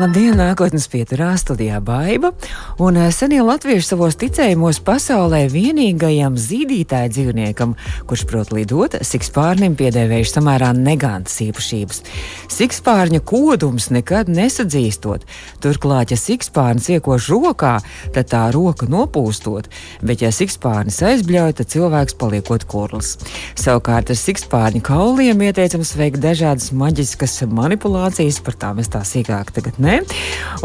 Labdien, nākotnes pieturā studijā Baiva, un eh, senie latvieši savos ticējumos pasaulē vienīgajam zīdītāju dzīvniekam, kurš prot lidot, sikspārnim piedēvējuši samērā negantas īpašības. Sikspārņa kodums nekad nesadzīstot, turklāt, ja sikspārnis iekož rokā, tad tā roka nopūstot, bet ja sikspārnis aizbļauj, tad cilvēks paliekot kurls. Savukārt ar sikspārņa kauliem ieteicams veikt dažādas maģiskas manipulācijas, par tām es tā sīkāk tagad ne ne?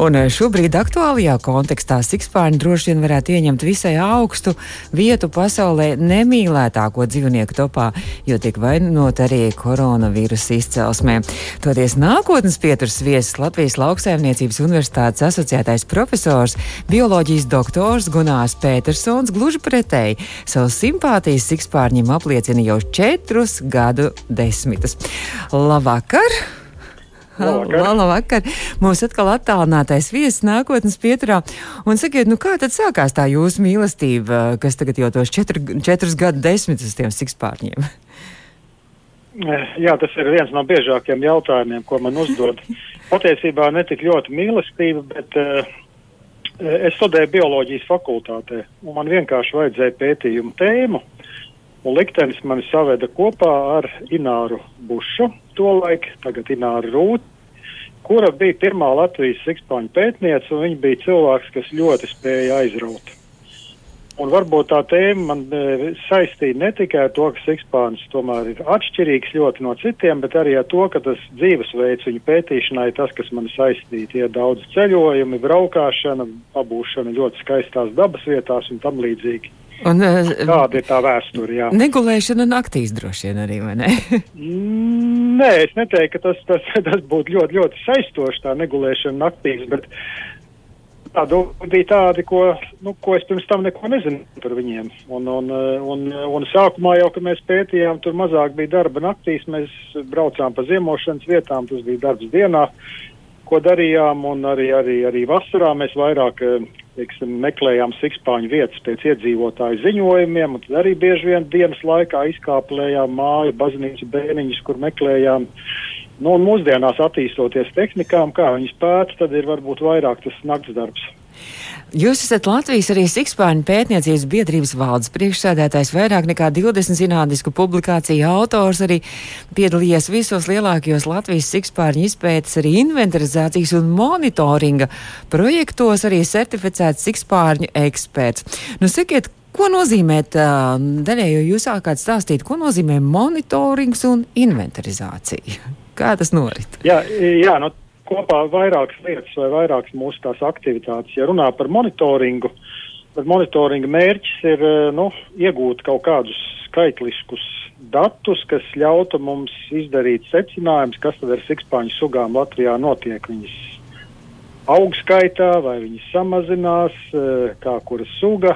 Un eh, šobrīd aktuālajā kontekstā sikspārņi droši vien varētu ieņemt visai augstu vietu pasaulē nemīlētāko dzīvnieku topā, jo tiek vainot arī koronavīrusa izcelsmē. Toties nākotnes pieturas viesis Latvijas Lauksaimniecības Universitātes asociētais profesors, bioloģijas doktors Gunārs Petersons gluži pretēji savu simpātijas sikspārņiem apliecina jau četrus gadu desmitus. Labvakar! Labvakar. Mums atkal attālinātais viesis nākotnes pieturā. Un sakiet, nu kā tad sākās tā jūsu mīlestība, kas tagad jau tos četru, četrus gadu desmitus tiem sikspārņiem? Eh, jā, tas ir viens no biežākajiem jautājumiem, ko man uzdod. Patiesībā ne tik ļoti mīlestība, bet uh, es studēju bioloģijas fakultātē, un man vienkārši vajadzēja pētījumu tēmu. Un liktenis mani saveda kopā ar Ināru Bušu, tolaik, tagad Ināra Rūta, kura bija pirmā Latvijas sikspāņu pētniece, un viņa bija cilvēks, kas ļoti spēja aizraut. Un varbūt tā tēma man e, saistīja ne tikai ar to, ka sikspānis tomēr ir atšķirīgs ļoti no citiem, bet arī ar to, ka tas dzīvesveids viņa pētīšanā ir tas, kas man saistīja. Tie daudz ceļojumi, braukšana, pabūšana ļoti skaistās dabas vietās un tam līdzīgi. Un, uh, Kāda ir tā vēsture? Jā. Negulēšana naktīs droši vien arī, vai ne? Nē, es neteiktu, ka tas, tas, tas būtu ļoti, ļoti saistoši, tā negulēšana naktīs, bet tādu bija tādi, ko, nu, ko es pirms tam neko nezinu par viņiem. Un, un, un, un sākumā jau, kad mēs pētījām, tur mazāk bija darba naktīs, mēs braucām pa ziemošanas vietām, tas bija darbs dienā, ko darījām, un arī, arī, arī vasarā mēs vairāk teiksim, meklējām sikspāņu vietas pēc iedzīvotāju ziņojumiem, un tad arī bieži vien dienas laikā izkāplējām māju, baznīcu, bēniņus, kur meklējām. Nu, un mūsdienās attīstoties tehnikām, kā viņas pēta, tad ir varbūt vairāk tas nakts darbs. Jūs esat Latvijas arī Sikspāņu pētniecības biedrības valdes priekšsēdētājs, vairāk nekā 20 zinātnisku publikāciju autors, arī piedalījies visos lielākajos Latvijas Sikspāņu izpētes, arī inventarizācijas un monitoringa projektos, arī certificēts Sikspāņu eksperts. Nu, sakiet, Ko nozīmē, daļēji jūs sākāt stāstīt, ko nozīmē monitorings un inventarizācija? Kā tas norit? Jā, jā nu, kopā vairākas lietas vai vairākas mūsu tās aktivitātes. Ja runā par monitoringu, tad monitoringa mērķis ir eh, nu, iegūt kaut kādus skaitliskus datus, kas ļautu mums izdarīt secinājumus, kas tad ar sikspāņu sugām Latvijā notiek. Viņas aug skaitā vai viņas samazinās, eh, kā kura suga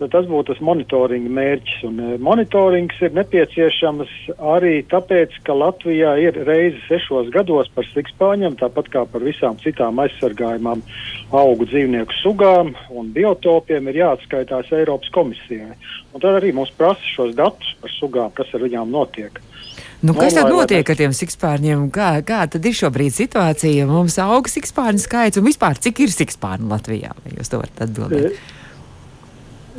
tas būtu tas monitoringa mērķis. Un, e, monitorings ir nepieciešams arī tāpēc, ka Latvijā ir reizi sešos gados par sikspāņiem, tāpat kā par visām citām aizsargājumām augu dzīvnieku sugām un biotopiem ir jāatskaitās Eiropas komisijai. Un tad arī mums prasa šos datus par sugām, kas ar viņām notiek. Nu, kas tad notiek ar tiem sikspārņiem? Kā, kā tad ir šobrīd situācija? Mums aug sikspārņu skaits un vispār cik ir sikspārņu Latvijā? Vai jūs to varat atbildēt? E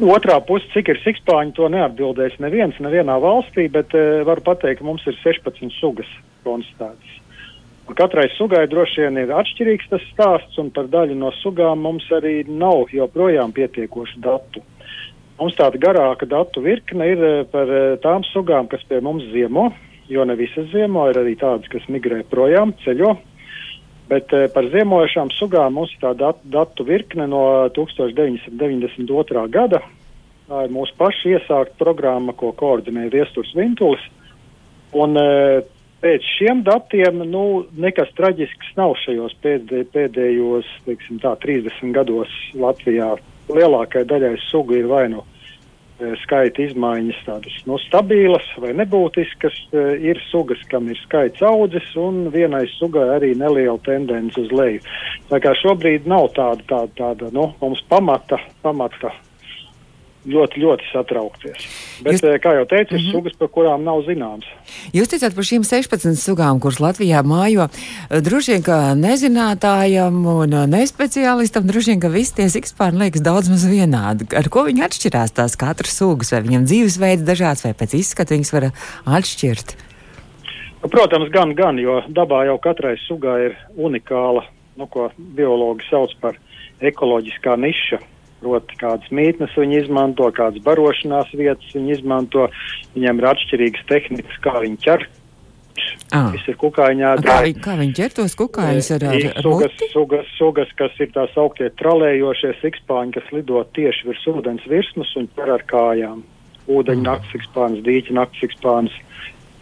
Otrā puse, cik ir sikspāņi, to neatbildēs neviens, nevienā valstī, bet uh, varu pateikt, ka mums ir 16 sugas konstatētas. Un katrai sugai droši vien ir atšķirīgs tas stāsts, un par daļu no sugām mums arī nav joprojām pietiekošu datu. Mums tāda garāka datu virkne ir uh, par uh, tām sugām, kas pie mums ziemo, jo ne visas ziemo, ir arī tādas, kas migrē projām, ceļo Bet eh, par ziemojošām sugām mums ir tā dat, datu virkne no 1992. gada. Tā ir mūsu paša iesākta programma, ko koordinē Viesturs Vintulis. Un, eh, pēc šiem datiem nu, nekas traģisks nav šajos pēdē, pēdējos teiksim, tā, 30 gados Latvijā. Lielākajai daļai sugu ir vai nu skaita izmaiņas tādas nu, stabilas vai nebūtiskas. E, ir sugas, kam ir skaits audzis, un vienai sugai arī neliela tendence uz leju. Tā kā šobrīd nav tāda, tāda, tāda nu, mums pamata, pamata ļoti, ļoti satraukties. Bet, Jūs... kā jau teicu, ir mm -hmm. sugas, par kurām nav zināms. Jūs teicāt par šīm 16 sugām, kuras Latvijā mājo. Droši vien, ka nezinātājam un nespeciālistam droši vien, ka visi tie sikspārni liekas daudz maz vienādi. Ar ko viņi atšķirās tās katras sugas? Vai viņam dzīvesveids dažāds, vai pēc izskata viņas var atšķirt? Nu, protams, gan, gan, jo dabā jau katrai sugai ir unikāla, nu, ko biologi sauc par ekoloģiskā niša Proti, kādas mītnes viņi izmanto, kādas barošanās vietas viņi izmanto. Viņiem ir atšķirīgas tehnikas, kā viņi ķer. Ah. Viss ir kukaiņā. Kā, vi, kā viņi ķer tos kukaiņus ar, ar, ar sugas, sugas, sugas, kas ir tās augtie tralējošie sikspāņi, kas lido tieši virs ūdens virsmas un ķer ar kājām. Ūdeņa mm. nakts sikspāns, dīķa nakts sikspāns.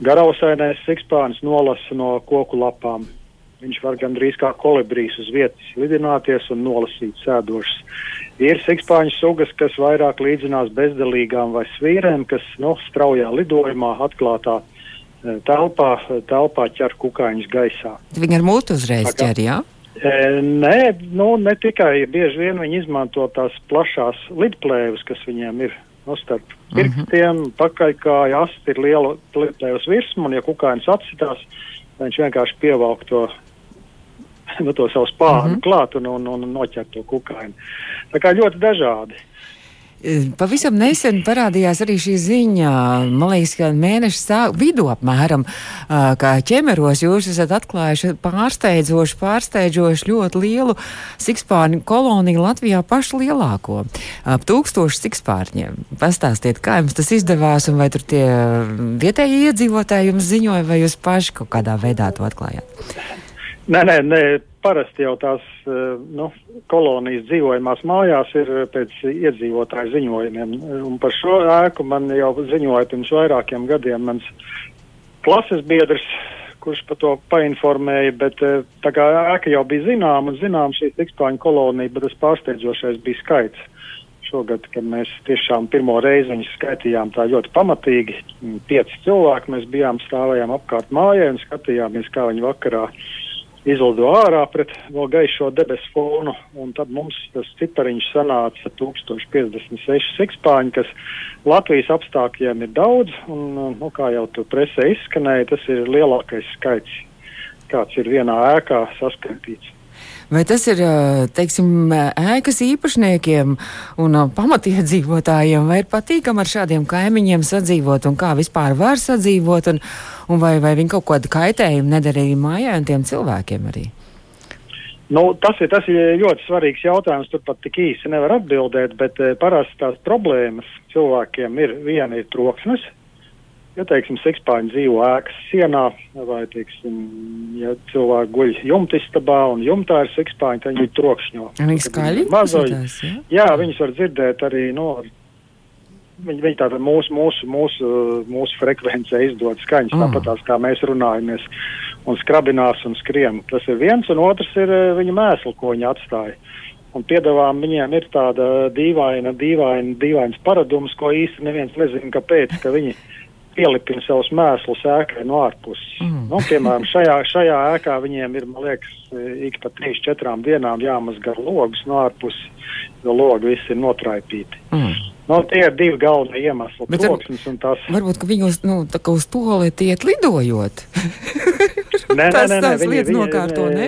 Garausainais sikspāns nolasa no koku lapām. Viņš var gandrīz kā kolibrijs uz vietas lidināties un nolasīt sēdošas. Ir sikspāņu sugas, kas vairāk līdzinās bezdelīgām vai svīrēm, kas nu, straujā lidojumā atklātā eh, telpā, telpā ķer kukaiņus gaisā. Viņi ar mūtu uzreiz ķer, jā? E, nē, nu, ne tikai. Bieži vien viņi izmanto tās plašās lidplēves, kas viņiem ir no nu, starp mhm. pirkstiem, mm -hmm. pakaļkāja, asti ir liela lidplēves virsma, un ja kukainis atsitās, viņš vienkārši pievelk to nu, to savu spāru mm -hmm. klāt un, un, un noķert to kukaiņu. Tā kā ļoti dažādi. E, pavisam nesen parādījās arī šī ziņa, man liekas, ka mēneša vidū apmēram, ka ķemeros jūs esat atklājuši pārsteidzoši, pārsteidzoši ļoti lielu sikspārņu koloniju Latvijā pašu lielāko. Ap tūkstošu sikspārņiem. Pastāstiet, kā jums tas izdevās un vai tur tie vietējie iedzīvotāji jums ziņoja vai jūs paši kaut kādā veidā to atklājāt? Nē, nē, nē, parasti jau tās eh, nu, kolonijas dzīvojamās mājās ir pēc iedzīvotāju ziņojumiem. Un par šo ēku man jau ziņoja pirms vairākiem gadiem mans klases biedrs, kurš par to painformēja, bet eh, tā kā ēka jau bija zināma un zinām šī tikspāņu kolonija, bet tas pārsteidzošais bija skaits. Šogad, kad mēs tiešām pirmo reizi viņus skaitījām tā ļoti pamatīgi, pieci cilvēki, mēs bijām stāvējām apkārt mājai un skatījāmies, kā viņi vakarā uh, izlido ārā pret vēl gaišo debesu fonu, un tad mums tas cipariņš sanāca 1056 sikspāņi, kas Latvijas apstākļiem ir daudz, un, nu, kā jau tu presē izskanēja, tas ir lielākais skaits, kāds ir vienā ēkā saskaitīts. Vai tas ir, teiksim, ēkas īpašniekiem un pamatiedzīvotājiem, vai ir patīkami ar šādiem kaimiņiem sadzīvot un kā vispār var sadzīvot, un, un vai, vai viņi kaut kādu kaitējumu nedarīja mājā un tiem cilvēkiem arī? Nu, tas, ir, tas ir ļoti svarīgs jautājums. Tur pat tik īsi nevar atbildēt, bet parasti tās problēmas cilvēkiem ir viena ir troksnis, Ja, teiksim, sikspāņi dzīvo ēkas sienā, vai, teiksim, ja cilvēki guļ jumtistabā un jumtā ir sikspāņi, tad viņi trokšņo. Viņi skaļi? Mazojas. Jā? viņus var dzirdēt arī, nu, viņi, viņi tātad mūsu, mūsu, mūsu, mūsu frekvencē izdod skaņas, mm. tāpat tās kā mēs runājamies un skrabinās un skrien. Tas ir viens, un otrs ir eh, viņa mēsli, ko viņi atstāja. Un piedāvām viņiem ir tāda dīvaina, dīvaina, dīvains paradums, ko īsti neviens nezina, kāpēc, ka viņi pielipina savus mēslus ēkai no ārpuses. Mm. Nu, piemēram, šajā, šajā ēkā viņiem ir, man liekas, ik pa 3-4 dienām jāmazgā logus no ārpuses, jo logi visi ir notraipīti. Mm. Nu, tie ir divi galvenie iemesli. Bet troksnis un tās. Varbūt, ka viņi uz, nu, uz toleti iet lidojot. nē, nē, nē, nē, viņi, viņi, nokārto, nē?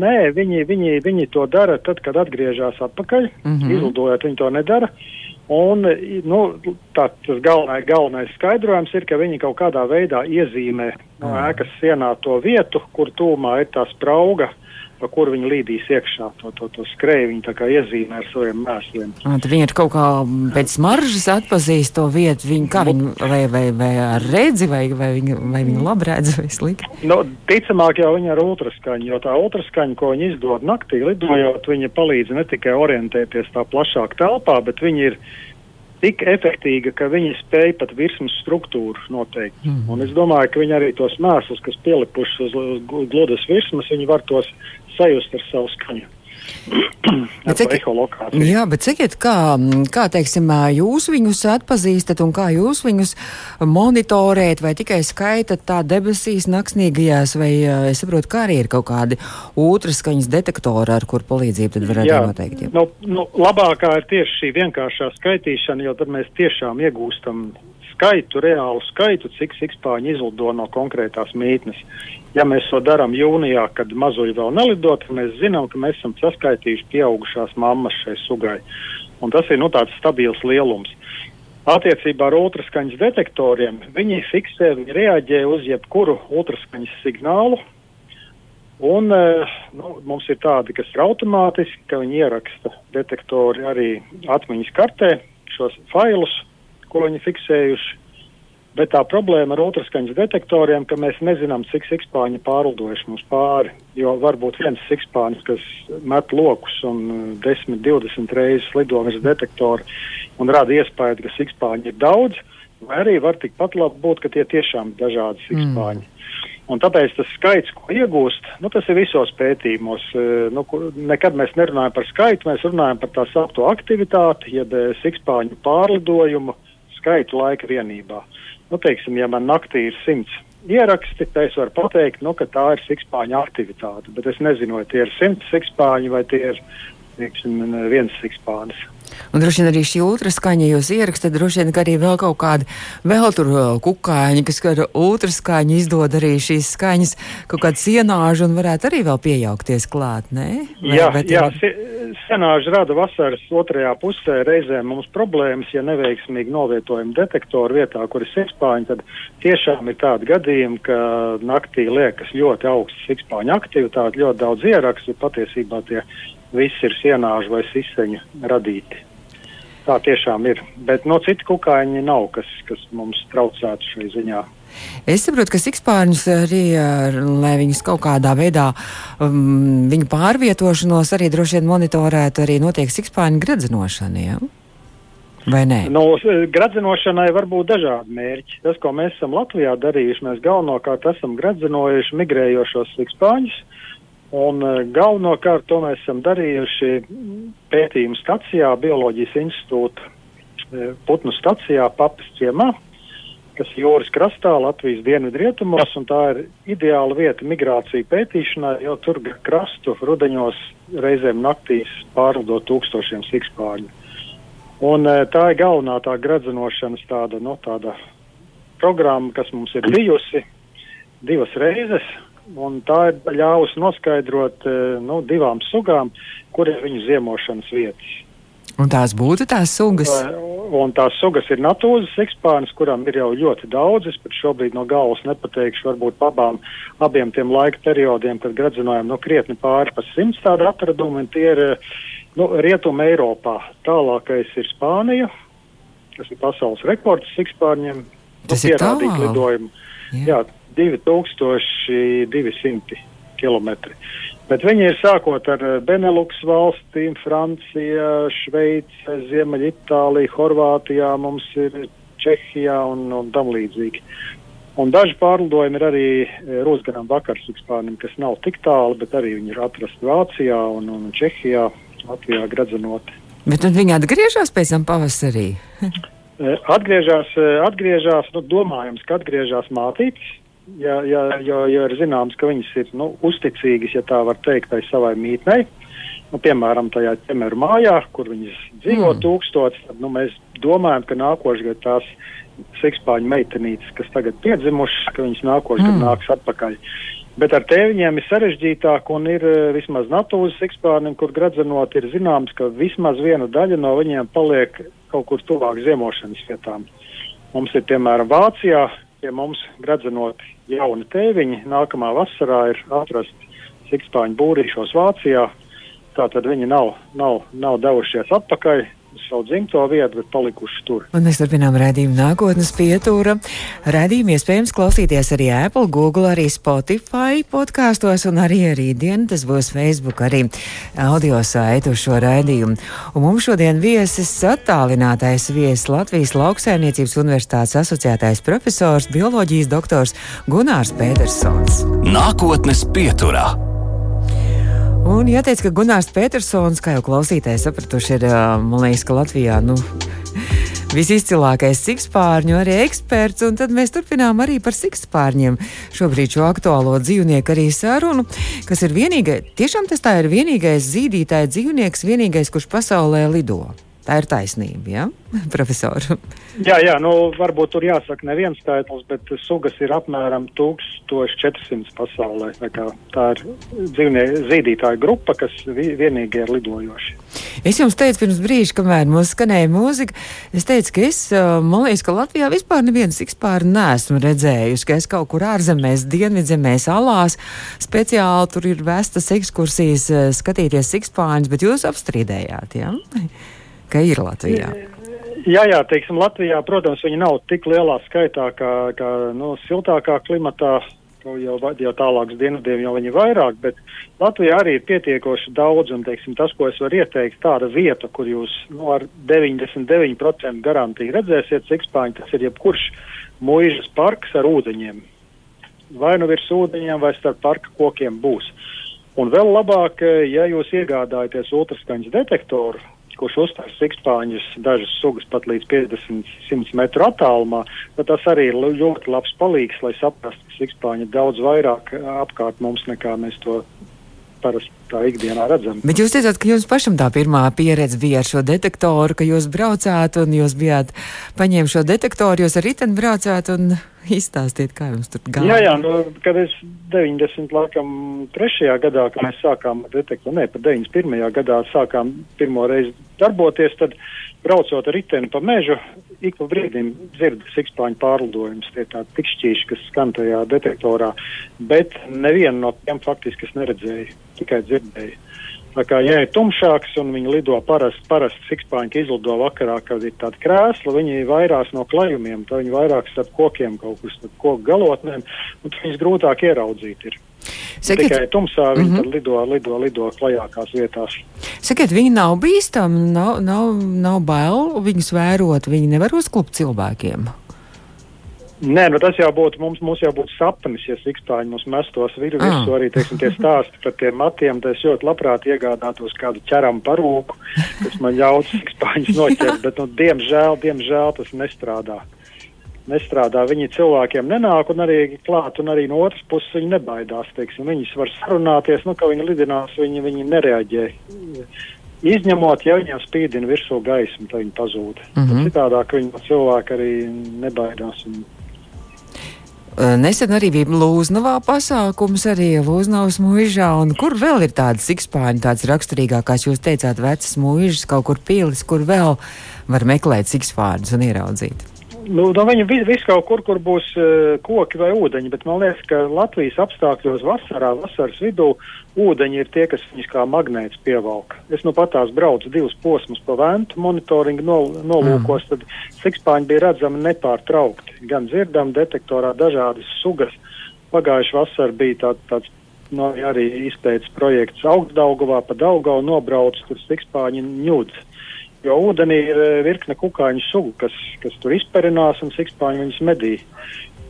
Nē, viņi, viņi, viņi to dara tad, kad atgriežas atpakaļ. Mm -hmm. Izlidojot, viņi to nedara. Un nu, tā, tas galvenais, galvenais skaidrojums ir, ka viņi kaut kādā veidā iezīmē no ēkas sienā to vietu, kur tūmā ir tā sprauga, pa kuru viņi līdīs iekšā to, to, to skrēju. Viņi tā kā iezīmē ar saviem mēsliem. Viņi ir kaut kā pēc smaržas atpazīst to vietu. Viņi, kā viņi, vai, vai, vai ar redzi, vai, vai viņi, vai viņi labi redz, vai slikti? Nu, ticamāk jau viņi ar ultraskaņu, jo tā ultraskaņa, ko viņi izdod naktī lidojot, viņa palīdz ne tikai orientēties tā plašāk telpā, bet viņi ir tik efektīga, ka viņi spēj pat virsmas struktūru noteikt. Mm. Un es domāju, ka viņi arī tos mēslus, kas pielipuši uz, uz gludas virsmas, viņi var tos sajust ar savu skaņu. cik, jā, bet sakiet, kā, kā teiksim, jūs viņus atpazīstat un kā jūs viņus monitorējat, vai tikai skaitat tā debesīs naksnīgajās, vai es saprotu, kā arī ir kaut kādi ultraskaņas detektori, ar kur palīdzību tad varētu jā, noteikt? Jā. Nu, nu, labākā ir tieši šī vienkāršā skaitīšana, jo tad mēs tiešām iegūstam skaitu, reālu skaitu, cik sikspāņi izlido no konkrētās mītnes. Ja mēs to darām jūnijā, kad mazuļi vēl nelido, tad mēs zinām, ka mēs esam saskaitījuši pieaugušās mammas šai sugai. Un tas ir nu, tāds stabils lielums. Attiecībā ar ultraskaņas detektoriem viņi fiksē, viņi reaģē uz jebkuru ultraskaņas signālu. Un, eh, nu, mums ir tādi, kas ir automātiski, ka viņi ieraksta detektori arī atmiņas kartē šos failus, ko viņi fiksējuši. Bet tā problēma ar ultraskaņas detektoriem, ka mēs nezinām, cik sikspāņi pārlidojuši mums pāri. Jo var būt viens sikspānis, kas met lokus un 10, 20 reizes lido virs detektora un rada iespēju, ka sikspāņi ir daudz, vai arī var tikpat labi būt, ka tie tiešām ir dažādi sikspāņi. Mm. Un tāpēc tas skaits, ko iegūst, nu, tas ir visos pētījumos. E, nu, nekad mēs nerunājam par skaitu, mēs runājam par tā saucamo aktivitāti, jeb e, sikspāņu pārlidojumu. Uh, skaitu laika vienībā. Nu, teiksim, ja man naktī ir simts ieraksti, tad es varu pateikt, nu, ka tā ir sikspāņa aktivitāte. Bet es nezinu, vai tie ir simts sikspāņi vai tie ir teiksim, viens sikspānis. Un droši vien arī šī ultraskaņa jūs ierakstat, droši vien arī vēl kaut kādi vēl tur kukaiņi, kas ar ultraskaņu izdod arī šīs skaņas, kaut kāda sienāža un varētu arī vēl piejaukties klāt, ne? Vai, jā, bet, jā, sienāža rada vasaras otrajā pusē reizēm mums problēmas, ja neveiksmīgi novietojam detektoru vietā, kur ir sikspāņi, tad tiešām ir tādi gadījumi, ka naktī liekas ļoti augsts sikspāņu aktivitāte, ļoti daudz ierakstu, patiesībā tie visi ir sienāžu vai siseņu radīti. Tā tiešām ir. Bet no citu kukaiņi nav, kas, kas mums traucētu šai ziņā. Es saprotu, ka sikspārņus arī, lai viņus kaut kādā veidā, um, viņu pārvietošanos arī droši vien monitorētu, arī notiek sikspārņu gradzinošana. Ja? Vai nē? No, gradzinošanai var būt dažādi mērķi. Tas, ko mēs esam Latvijā darījuši, mēs galvenokārt esam gradzinojuši migrējošos sikspāņus. Un uh, galvenokārt to mēs esam darījuši pētījumu stacijā, Bioloģijas institūta uh, putnu stacijā, Papas ciemā, kas jūras krastā, Latvijas dienvidrietumos, un tā ir ideāla vieta migrāciju pētīšanai, jo tur krastu rudeņos reizēm naktīs pārlido tūkstošiem sikspārņu. Un uh, tā ir galvenā tā gradzinošanas tāda, no, nu, tāda programma, kas mums ir bijusi divas reizes un tā ir ļāvusi noskaidrot e, nu, divām sugām, kur ir viņu ziemošanas vietas. Un tās būtu tās sugas? Un tās sugas ir natūzas ekspānis, kurām ir jau ļoti daudz. Es pat šobrīd no galvas nepateikšu, varbūt pabām abiem tiem laika periodiem, kad gradzinājām no krietni pāri pa simts tādu atradumu, un tie ir nu, rietuma Eiropā. Tālākais ir Spānija, kas ir pasaules rekords ekspārņiem. Tas nu, ir tālāk. lidojumu. Jā. Jā, 2200 km. Bet viņi ir sākot ar eh, Benelux valstīm, Francija, Šveice, Ziemeļitālija, Horvātijā, mums ir Čehijā un, un tam līdzīgi. Un daži pārlidojumi ir arī eh, Rūsganam vakarsikspārnim, kas nav tik tālu, bet arī viņi ir atrasti Vācijā un, un Čehijā, Latvijā gradzenoti. Bet tad viņi atgriežas pēc tam pavasarī? Eh, atgriežas, atgriežas, nu, domājams, ka atgriežas mātītes, ja, ja, jo, jo ir zināms, ka viņas ir nu, uzticīgas, ja tā var teikt, tai savai mītnei. Nu, piemēram, tajā ķemeru mājā, kur viņas dzīvo mm. tūkstotis, tad nu, mēs domājam, ka nākošais gads tās sikspāņu meitenītes, kas tagad piedzimušas, ka viņas nākošais mm. gads nāks atpakaļ. Bet ar tēviņiem ir sarežģītāk un ir uh, vismaz natūras sikspārnim, kur gradzenot, ir zināms, ka vismaz viena daļa no viņiem paliek kaut kur tuvāk ziemošanas vietām. Mums ir piemēram Vācijā pie mums gradzenot jauni tēviņi. Nākamā vasarā ir atrasti sikspāņu būrīšos Vācijā. Tātad viņi nav, nav, nav devušies atpakaļ savu dzimto vietu, bet palikuši tur. Un mēs turpinām redzējumu nākotnes pietūra. Redzējumu iespējams klausīties arī Apple, Google, arī Spotify podkāstos un arī rītdien tas būs Facebook arī audio saitu šo raidījumu. Un mums šodien viesis attālinātais viesis Latvijas lauksaimniecības universitātes asociētais profesors, bioloģijas doktors Gunārs Pētersons. Nākotnes pieturā. Un jāteic, ka Gunārs Petersons, kā jau klausītājs sapratuši, ir, man liekas, ka Latvijā, nu, visizcilākais sikspārņu arī eksperts, un tad mēs turpinām arī par sikspārņiem. Šobrīd šo aktuālo dzīvnieku arī sarunu, kas ir vienīgais, tiešām tas tā ir vienīgais zīdītāja dzīvnieks, vienīgais, kurš pasaulē lido. Tā ir taisnība, ja, profesor? Jā, jā, nu, varbūt tur jāsaka neviens skaitlis, bet sugas ir apmēram 1400 pasaulē. Tā ir dzīvnieku zīdītāja grupa, kas vienīgi ir lidojoši. Es jums teicu pirms brīža, kamēr mums skanēja mūzika, es teicu, ka es, man liekas, ka Latvijā vispār nevienas ikspār neesmu redzējusi, ka es kaut kur ārzemēs, dienvidzemēs, alās speciāli tur ir vestas ekskursijas skatīties ikspāņus, bet jūs apstrīdējāt, jā? Ja? Ka ir Latvijā? Jā, jā, teiksim, Latvijā, protams, viņi nav tik lielā skaitā kā, kā nu, siltākā klimatā, jau, jau tālāk uz dienvidiem jau viņi vairāk, bet Latvijā arī ir pietiekoši daudz, un, teiksim, tas, ko es varu ieteikt, tāda vieta, kur jūs nu, ar 99% garantiju redzēsiet sikspāņu, tas ir jebkurš mūžas parks ar ūdeņiem. Vai nu virs ūdeņiem, vai starp parka kokiem būs. Un vēl labāk, ja jūs iegādājaties ultraskaņas detektoru, kurš uztver sikspāņus, dažas sugas pat līdz 50-100 metru attālumā, tad tas arī ir ļoti labs palīgs, lai saprastu, ka sikspāņi ir daudz vairāk apkārt mums nekā mēs to parasti tā ikdienā redzam. Bet jūs teicāt, ka jums pašam tā pirmā pieredze bija ar šo detektoru, ka jūs braucāt un jūs bijāt paņēmuši šo detektoru, jūs ar riteni braucāt un izstāstiet, kā jums tur gāja. Jā, jā, nu, kad es 90, laikam, trešajā gadā, kad mēs sākām detektoru, ne, pat 91. gadā sākām pirmo reizi darboties, tad braucot ar riteni pa mežu, ik pa brīdim dzird sikspāņu pārlidojumus, tie tādi tikšķīši, kas skan tajā detektorā, bet nevienu no tiem faktiski es neredzēju, tikai dzirdēju. Tā kā, ja ir tumšāks un viņi lido parasti, parasti sikspāņi, izlido vakarā, kad ir tāda krēsla, viņi vairās no klajumiem, tad viņi vairāk starp kokiem kaut kur starp koku galotnēm, un viņas grūtāk ieraudzīt ir. Sakiet, Tikai tumsā viņi mm -hmm. lido, lido, lido klajākās vietās. Sakiet, viņi nav bīstami, nav, nav, nav bail viņus vērot, viņi nevar uzklupt cilvēkiem. Nē, nu tas jau būtu mums, mums jau būtu sapnis, ja sikspāņi mums mestos viru ah. virsū arī, teiksim, tie stāsti par tiem matiem, tad es ļoti labprāt iegādātos kādu ķeram parūku, kas man ļautu sikspāņus noķert, bet, nu, diemžēl, diemžēl tas nestrādā nestrādā. Viņi cilvēkiem nenāk un arī klāt, un arī no otras puses viņi nebaidās. Teiksim. Viņus var sarunāties, nu, ka viņi lidinās, viņi, viņi nereaģē. Izņemot, ja viņiem spīdina virsū gaismu, tad viņi pazūd. Mm -hmm. Citādāk viņi no cilvēka arī nebaidās. Un... Nesen arī bija Lūznavā pasākums, arī Lūznavas mūžā, kur vēl ir tādas sikspāņi, tādas raksturīgākās, jūs teicāt, vecas mūžas, kaut kur pīlis, kur vēl var meklēt sikspāņus un ieraudzīt? Nu, no viņi vis, vis kaut kur, kur būs uh, koki vai ūdeņi, bet man liekas, ka Latvijas apstākļos vasarā, vasaras vidū, ūdeņi ir tie, kas viņus kā magnēts pievelk. Es nu patās braucu divus posmus pa ventu monitoringu nol, nolūkos, mm. tad sikspāņi bija redzami nepārtraukti. Gan dzirdam detektorā dažādas sugas. Pagājuši vasar bija tā, tāds no, nu, arī izpētes projekts augstdaugavā pa Daugau nobrauc, tur sikspāņi ņūdz Jo ūdenī ir eh, virkne kukaiņu sugu, kas, kas tur izperinās un sikspāņi viņus medī.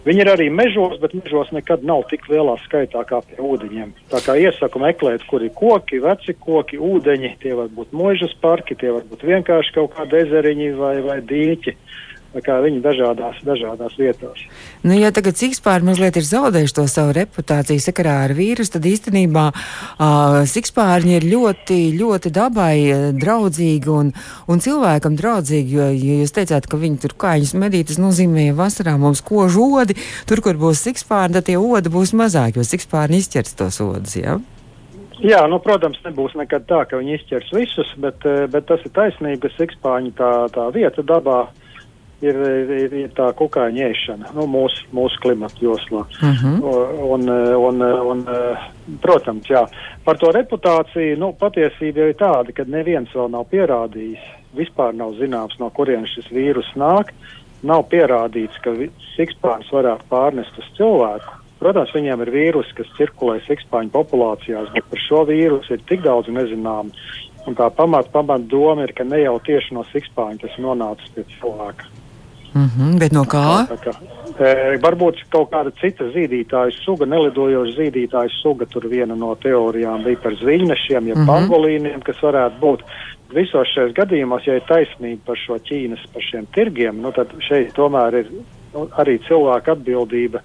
Viņi ir arī mežos, bet mežos nekad nav tik lielā skaitā kā pie ūdeņiem. Tā kā iesaku meklēt, kur ir koki, veci koki, ūdeņi, tie var būt mūžas parki, tie var būt vienkārši kaut kādi ezeriņi vai, vai dīķi. Uh, viņi dažādās, dažādās vietās. Nu, ja tagad Sikspāri mazliet ir zaudējuši to savu reputāciju sakarā ar vīrusu, tad īstenībā uh, Sikspārņi ir ļoti, ļoti dabai draudzīgi un, un cilvēkam draudzīgi, jo, ja jūs teicāt, ka viņi tur kājas medī, tas nozīmē, ja vasarā mums kož odi, tur, kur būs Sikspārni, tad tie odi būs mazāk, jo Sikspārni izķers tos odus? Ja? Jā, nu, protams, nebūs nekad tā, ka viņi izķers visus, bet, bet tas ir taisnība, ka Sikspāņu tā, tā vieta dabā ir, ir, ir tā kukaiņa ēšana nu, mūsu, mūsu klimata joslā. Uh mhm. -huh. un, un, un, protams, jā, par to reputāciju nu, patiesība ir tāda, ka neviens vēl nav pierādījis, vispār nav zināms, no kurienes šis vīrus nāk. Nav pierādīts, ka sikspāns varētu pārnest uz cilvēku. Protams, viņiem ir vīrusi, kas cirkulē sikspāņu populācijās, bet par šo vīrusu ir tik daudz nezināmu. Un tā pamata pamat doma ir, ka ne jau tieši no sikspāņa tas nonācis pie cilvēka. Mm -hmm, bet no kā? Tā, tā, e, varbūt kaut kāda cita zīdītāja suga, nelidojoša zīdītāja suga. Tur viena no teorijām bija par zviņnešiem, ja mm -hmm. pangolīniem, kas varētu būt. Visos šajos gadījumos, ja ir taisnība par šo Ķīnas, par šiem tirgiem, nu, tad šeit tomēr ir nu, arī cilvēka atbildība,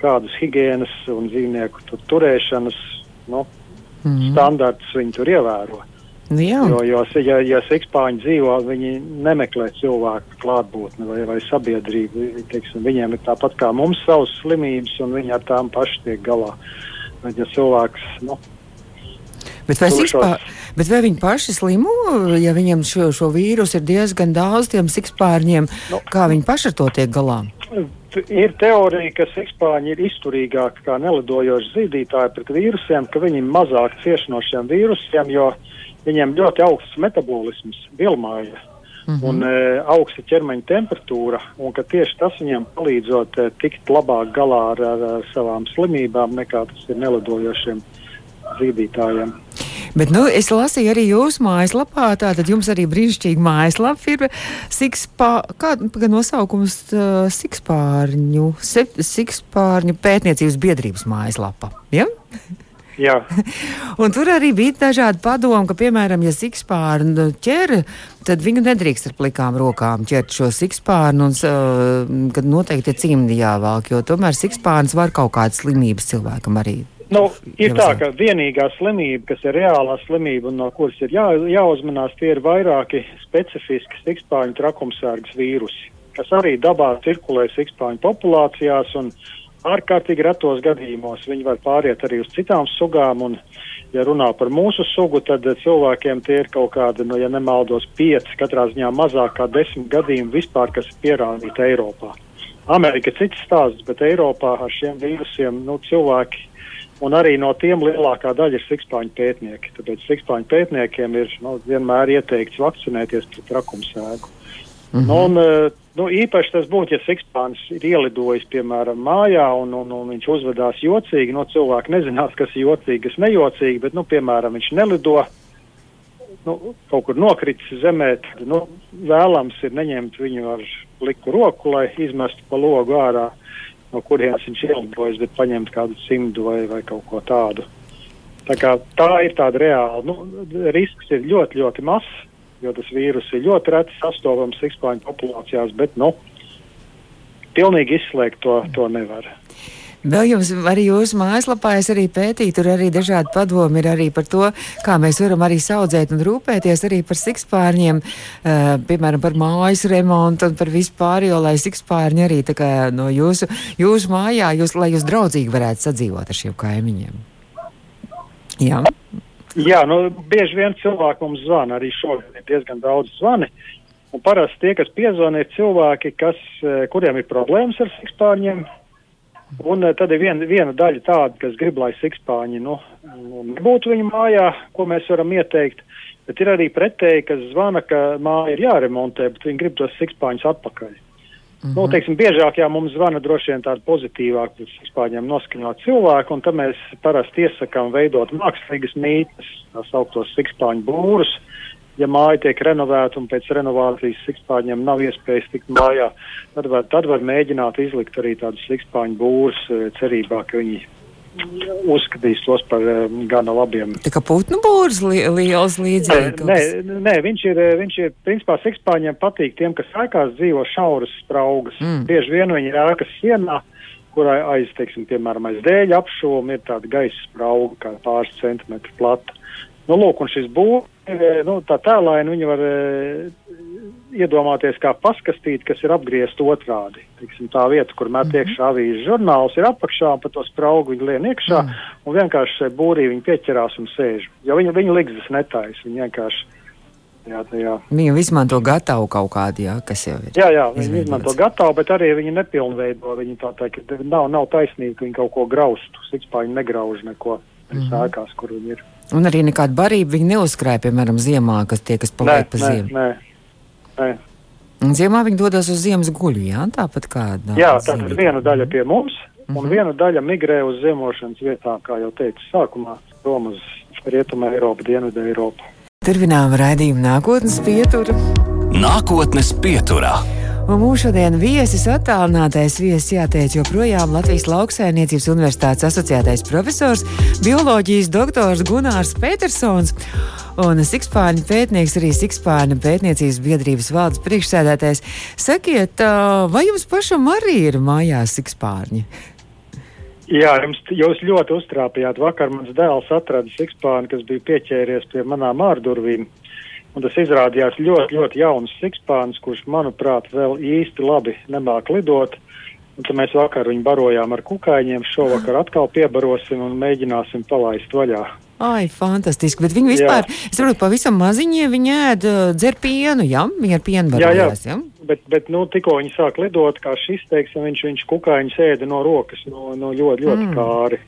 kādas higiēnas un dzīvnieku tur, turēšanas nu, mm -hmm. standartus viņi tur ievēro. Nu jā. Jo, jo ja, ja sikspāņi dzīvo, viņi nemeklē cilvēku klātbūtni vai, vai sabiedrību. Teiksim, viņiem ir tāpat kā mums savas slimības, un viņi ar tām paši tiek galā. Bet, ja cilvēks, nu, Bet vai, sikspār, bet vai viņi paši slimo, ja viņiem šo, šo vīrusu ir diezgan daudz, tiem sikspārņiem, nu, kā viņi paši ar to tiek galā? Ir teorija, ka sikspāņi ir izturīgāki kā nelidojoši zīdītāji pret vīrusiem, ka viņi mazāk cieš no šiem vīrusiem, jo uh, viņiem ļoti augsts metabolisms, vilmāja. Mm -hmm. Un e, augsta ķermeņa temperatūra, un tieši tas viņiem palīdzot e, tikt labāk galā ar, ar, ar savām slimībām, nekā tas ir nelidojošiem zīdītājiem. Bet, nu, es lasīju arī jūsu mājaslapā, tātad jums arī brīnišķīga mājaslapa ir sikspā, kāda nosaukums uh, sikspārņu, sep, sikspārņu pētniecības biedrības mājaslapa. Ja? Tur arī bija dažādi padomi, ka, piemēram, ja sikspārnu ķer, tad viņu nedrīkst ar plikām rokām ķert šo sikspārnu, un uh, kad noteikti ir cimdi jāvelk, jo tomēr sikspārns var kaut kādas slimības cilvēkam arī. Nu, ir tā, ka vienīgā slimība, kas ir reālā slimība un no kuras ir jā, jāuzmanās, tie ir vairāki specifiski sikspārņu trakumsērgas vīrusi, kas arī dabā cirkulē sikspārņu populācijās un ārkārtīgi retos gadījumos viņi var pāriet arī uz citām sugām. Un, ja runā par mūsu sugu, tad cilvēkiem tie ir kaut kādi, nu, ja nemaldos, pieci, katrā ziņā mazāk kā desmit gadījumi vispār, kas ir pierādīti Eiropā. Amerika cits stāsts, bet Eiropā ar šiem vīrusiem nu, cilvēki. Un arī no tiem lielākā daļa ir sikspāņu pētnieki. Tāpēc sikspāņu pētniekiem ir nu, vienmēr ieteikts vakcinēties pret trakumsēgu. Mm -hmm. un, eh, Nu, īpaši tas būtu, ja sikspāns ir ielidojis, piemēram, mājā un, un, un viņš uzvedās jocīgi. No nu, cilvēki nezinās, kas ir jocīgi, kas nejocīgi, bet, nu, piemēram, viņš nelido nu, kaut kur nokritis zemē. Tad, nu, vēlams ir neņemt viņu ar liku roku, lai izmestu pa logu ārā, no kurienes viņš ielidojas, bet paņemt kādu cimdu vai, vai kaut ko tādu. Tā, kā, tā ir tāda reāla. Nu, risks ir ļoti, ļoti mazs jo tas vīrus ir ļoti reti sastopams sikspāņu populācijās, bet, nu, pilnīgi izslēgt to, to nevar. Vēl jums arī jūsu mājaslapā es arī pētīju, tur arī dažādi padomi ir arī par to, kā mēs varam arī saudzēt un rūpēties arī par sikspārņiem, uh, piemēram, par mājas remontu un par vispārējo, lai sikspārņi arī tā kā no jūsu, jūsu mājā, jūs, lai jūs draudzīgi varētu sadzīvot ar šiem kaimiņiem. Jā. Jā, nu, bieži vien cilvēki mums zvana, arī šogad ir diezgan daudz zvani. Un parasti tie, kas piezvanīja, ir cilvēki, kas, eh, kuriem ir problēmas ar sikspārņiem. Un eh, tad ir vien, viena daļa tāda, kas grib, lai sikspāņi nu, nebūtu viņu mājā, ko mēs varam ieteikt. Bet ir arī pretēji, kas zvana, ka māja ir jāremontē, bet viņi grib tos sikspāņus atpakaļ. Mm -hmm. nu, teiksim, biežāk jā, mums zvana droši vien tādi pozitīvāki, pēc vispārņiem noskaņot cilvēku, un tad mēs parasti iesakām veidot mākslīgas mītnes, tās augtos sikspāņu būrus, ja māja tiek renovēta un pēc renovācijas sikspāņiem nav iespējas tikt mājā, tad var, tad var mēģināt izlikt arī tādus sikspāņu būrus, eh, cerībā, ka viņi uzskatīs tos par um, gana labiem. Tā kā putnu būrs li liels līdzīgs. Nē, nē, viņš ir, eh, viņš ir, principā, sikspāņiem patīk tiem, kas ēkās dzīvo šauras spraugas. Mm. Bieži vien viņi ir ēkas sienā, kurā aiz, teiksim, piemēram, aiz dēļa apšūma ir tāda gaisa sprauga, kā pāris centimetru plata. Nu, lūk, un šis būvs, nu, tā tēlaini viņi var iedomāties kā paskastīt, kas ir apgriezta otrādi. Tiksim, tā vieta, kur met mm -hmm. iekšā avīzes žurnāls, ir apakšā, un pa to spraugu viņi lien iekšā, mm. un vienkārši šai būrī viņi pieķerās un sēž. Jo viņi, viņi ligzdas netais, viņi vienkārši. Jā, jā. Viņi izmanto gatavu kaut kādu, jā, kas jau ir. Jā, jā, viņi izveidots. izmanto gatavu, bet arī viņi nepilnveido. Viņi tā teikt, nav, nav taisnība, ka viņi kaut ko graustu. Sikspāņi negrauž neko. Viņi mm -hmm. sākās, kur viņi ir. Un arī nekāda barība viņi neuzkrāja, piemēram, ziemā, kas tie, kas paliek nē, pa ziemu. Nē, nē. Nē. Un ziemā viņi dodas uz ziemas guļu, jā, tāpat kā. Jā, tā ir viena daļa pie mums, un mm -hmm. viena daļa migrē uz ziemošanas vietām, kā jau teicu sākumā, prom uz Rietumē Eiropu, Dienvidu Eiropu. Turpinām raidījumu nākotnes pietura. Nākotnes pieturā. Un mūsu šodien viesis attālinātais viesis jāteic joprojām Latvijas Lauksainiecības Universitātes asociētais profesors, bioloģijas doktors Gunārs Petersons un Sikspāņu pētnieks, arī Sikspāņu pētniecības biedrības valdes priekšsēdētājs. Sakiet, vai jums pašam arī ir mājās Sikspārņi? Jā, jums, jūs ļoti uztrāpījāt. Vakar mans dēls atrada sikspāni, kas bija pieķēries pie manām ārdurvīm. Un tas izrādījās ļoti, ļoti jauns sikspāns, kurš, manuprāt, vēl īsti labi nemāk lidot. Un tad mēs vakar viņu barojām ar kukaiņiem, šovakar atkal piebarosim un mēģināsim palaist vaļā. Ai, fantastiski. Bet viņi vispār, jā. es saprotu, pavisam maziņie viņi ēd, dzer pienu, jā, viņi ar pienu barojās, jā. jā? Bet, bet nu, tikko viņi sāk lidot, kā šis, teiksim, viņš, viņš kukaiņus ēda no rokas, no, no ļoti, ļoti mm. kāri.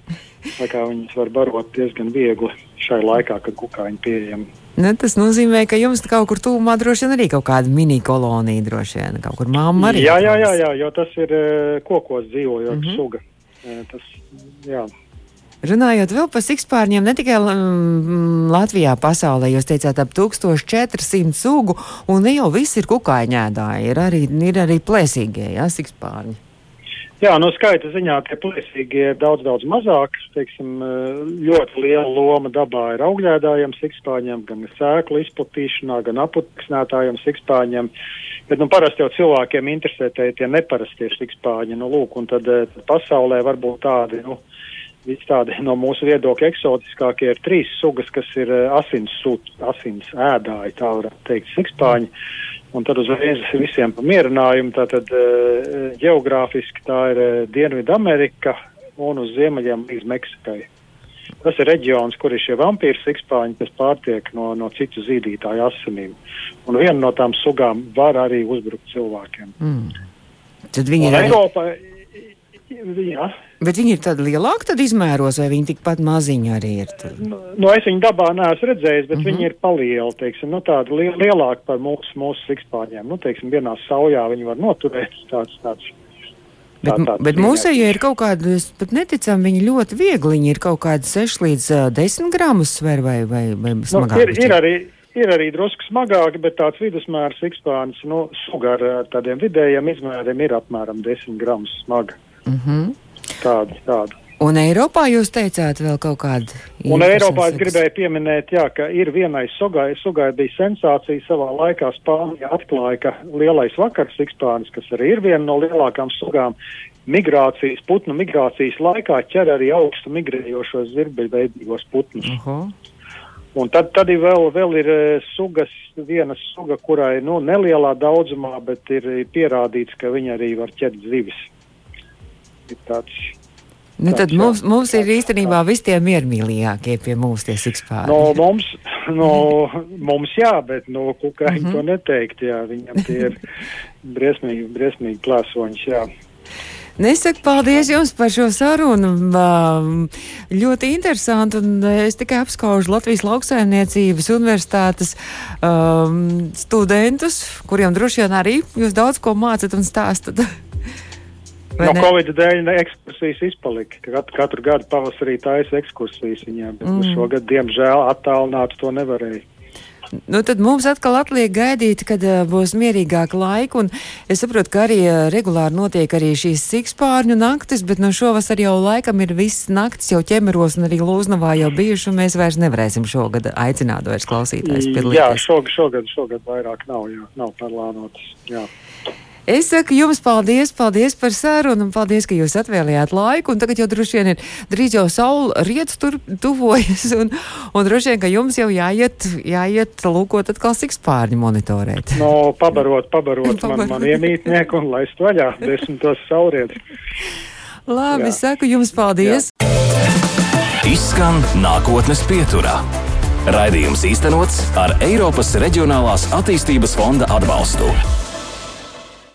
Tā kā viņas var barot diezgan viegli šai laikā, kad kukaiņi pieejami. Ne, tas nozīmē, ka jums kaut kur tūmā droši vien arī kaut kāda mini kolonija, droši vien kaut kur māma arī. Jā, jā, jā, jā, jo tas ir kokos dzīvojot mm -hmm. suga. Tas, jā. Runājot vēl par sikspārņiem, ne tikai mm, Latvijā, pasaulē, jūs teicāt ap 1400 sugu, un ne jau viss ir kukaiņēdāji, ir arī, ir arī plēsīgie, jā, sikspārņi. Jā, no skaita ziņā tie plēsīgie ir daudz, daudz mazāk. Teiksim, ļoti liela loma dabā ir augļēdājiem sikspāņiem, gan sēklu izplatīšanā, gan aputeksnētājiem sikspāņiem. Bet, nu, parasti jau cilvēkiem interesē tie, tie neparastie sikspāņi, nu, lūk, un tad, tad pasaulē varbūt tādi, nu, Visi tādi no mūsu viedokļa eksotiskākie ir trīs sugas, kas ir eh, asins, sūt, asins ēdāji, tā varētu teikt, sikspāņi. Un tad uzreiz visiem pamierinājumu, tātad uh, geogrāfiski tā ir uh, Dienvidu Amerika un uz ziemeļiem līdz Meksikai. Tas ir reģions, kur ir šie vampīri sikspāņi, kas pārtiek no, no citu zīdītāju asinīm. Un viena no tām sugām var arī uzbrukt cilvēkiem. Mm. Tad viņi ir. Eiropā, Jā. Bet viņi ir tādi lielāki, tad izmēros, vai viņi tikpat maziņi arī ir? Tur? Nu, nu, es viņu dabā neesmu redzējis, bet mm -hmm. viņi ir palieli, teiksim, nu, tādi li lielāki par mūsu, mūsu sikspārņiem. Nu, teiksim, vienā saujā viņi var noturēt tāds, tāds. Bet, tā, bet mūsējie ir kaut kādi, es pat neticam, viņi ļoti viegli, viņi ir kaut kādi 6 līdz uh, 10 gramus sver vai, vai, vai smagāki. Nu, ir, ir arī, ir arī drusku smagāki, bet tāds vidusmērs sikspārns, nu, suga ar tādiem vidējiem izmēriem ir apmēram 10 gramus smaga. Mm -hmm. Tāda, tāda. Un Eiropā jūs teicāt vēl kaut kādu? Un Eiropā es gribēju pieminēt, jā, ka ir vienai sugai, sugai bija sensācija savā laikā Spānijā atklāja, ka lielais vakars sikspānis, kas arī ir viena no lielākām sugām, migrācijas, putnu migrācijas laikā ķer arī augstu migrējošos zirbeļveidīgos putnus. Uh -huh. Un tad, tad ir vēl, vēl ir e, sugas, viena suga, kurai nu, nelielā daudzumā, bet ir pierādīts, ka viņa arī var ķert zivis tāds. Nu, tad mums, mums ir īstenībā visi tie miermīlīgākie pie mums tie sikspāri. No, mums, no, mums jā, bet no kukaiņa mm -hmm. to neteikt, jā, viņam tie ir briesmīgi, briesmīgi plēsoņš, jā. Nesaku paldies jums par šo sarunu. Ļoti interesanti. Es tikai apskaužu Latvijas lauksaimniecības universitātes um, studentus, kuriem droši vien arī jūs daudz ko mācat un stāstat. No ne? Covid dēļ ekskursijas izpalika. Katru, katru gadu pavasarī taisa ekskursijas viņiem, bet mm. šogad, diemžēl, attālināt to nevarēja. Nu, tad mums atkal atliek gaidīt, kad uh, būs mierīgāka laika. Es saprotu, ka arī uh, regulāri notiek arī šīs sikspārņu naktis, bet no šovasar jau laikam ir viss naktis jau ķemeros un arī Lūznavā jau bijuši, un mēs vairs nevarēsim šogad aicināt vairs klausītājs piedalīties. Jā, šogad, šogad, šogad vairāk nav, jā, nav plānotas. Jā. Es saku jums paldies, paldies par sarunu un paldies, ka jūs atvēlējāt laiku. Un tagad jau droši vien ir drīz jau saule rietas tur tuvojas. Un, un droši vien, ka jums jau jāiet, jāiet lūkot atkal sikspārņu monitorēt. No, pabarot, pabarot, pabarot. man, man iemītnieku un laist vaļā desmitos saulrietas. Labi, Jā. saku jums paldies. Jā. Izskan nākotnes pieturā. Raidījums īstenots ar Eiropas Reģionālās attīstības fonda atbalstu.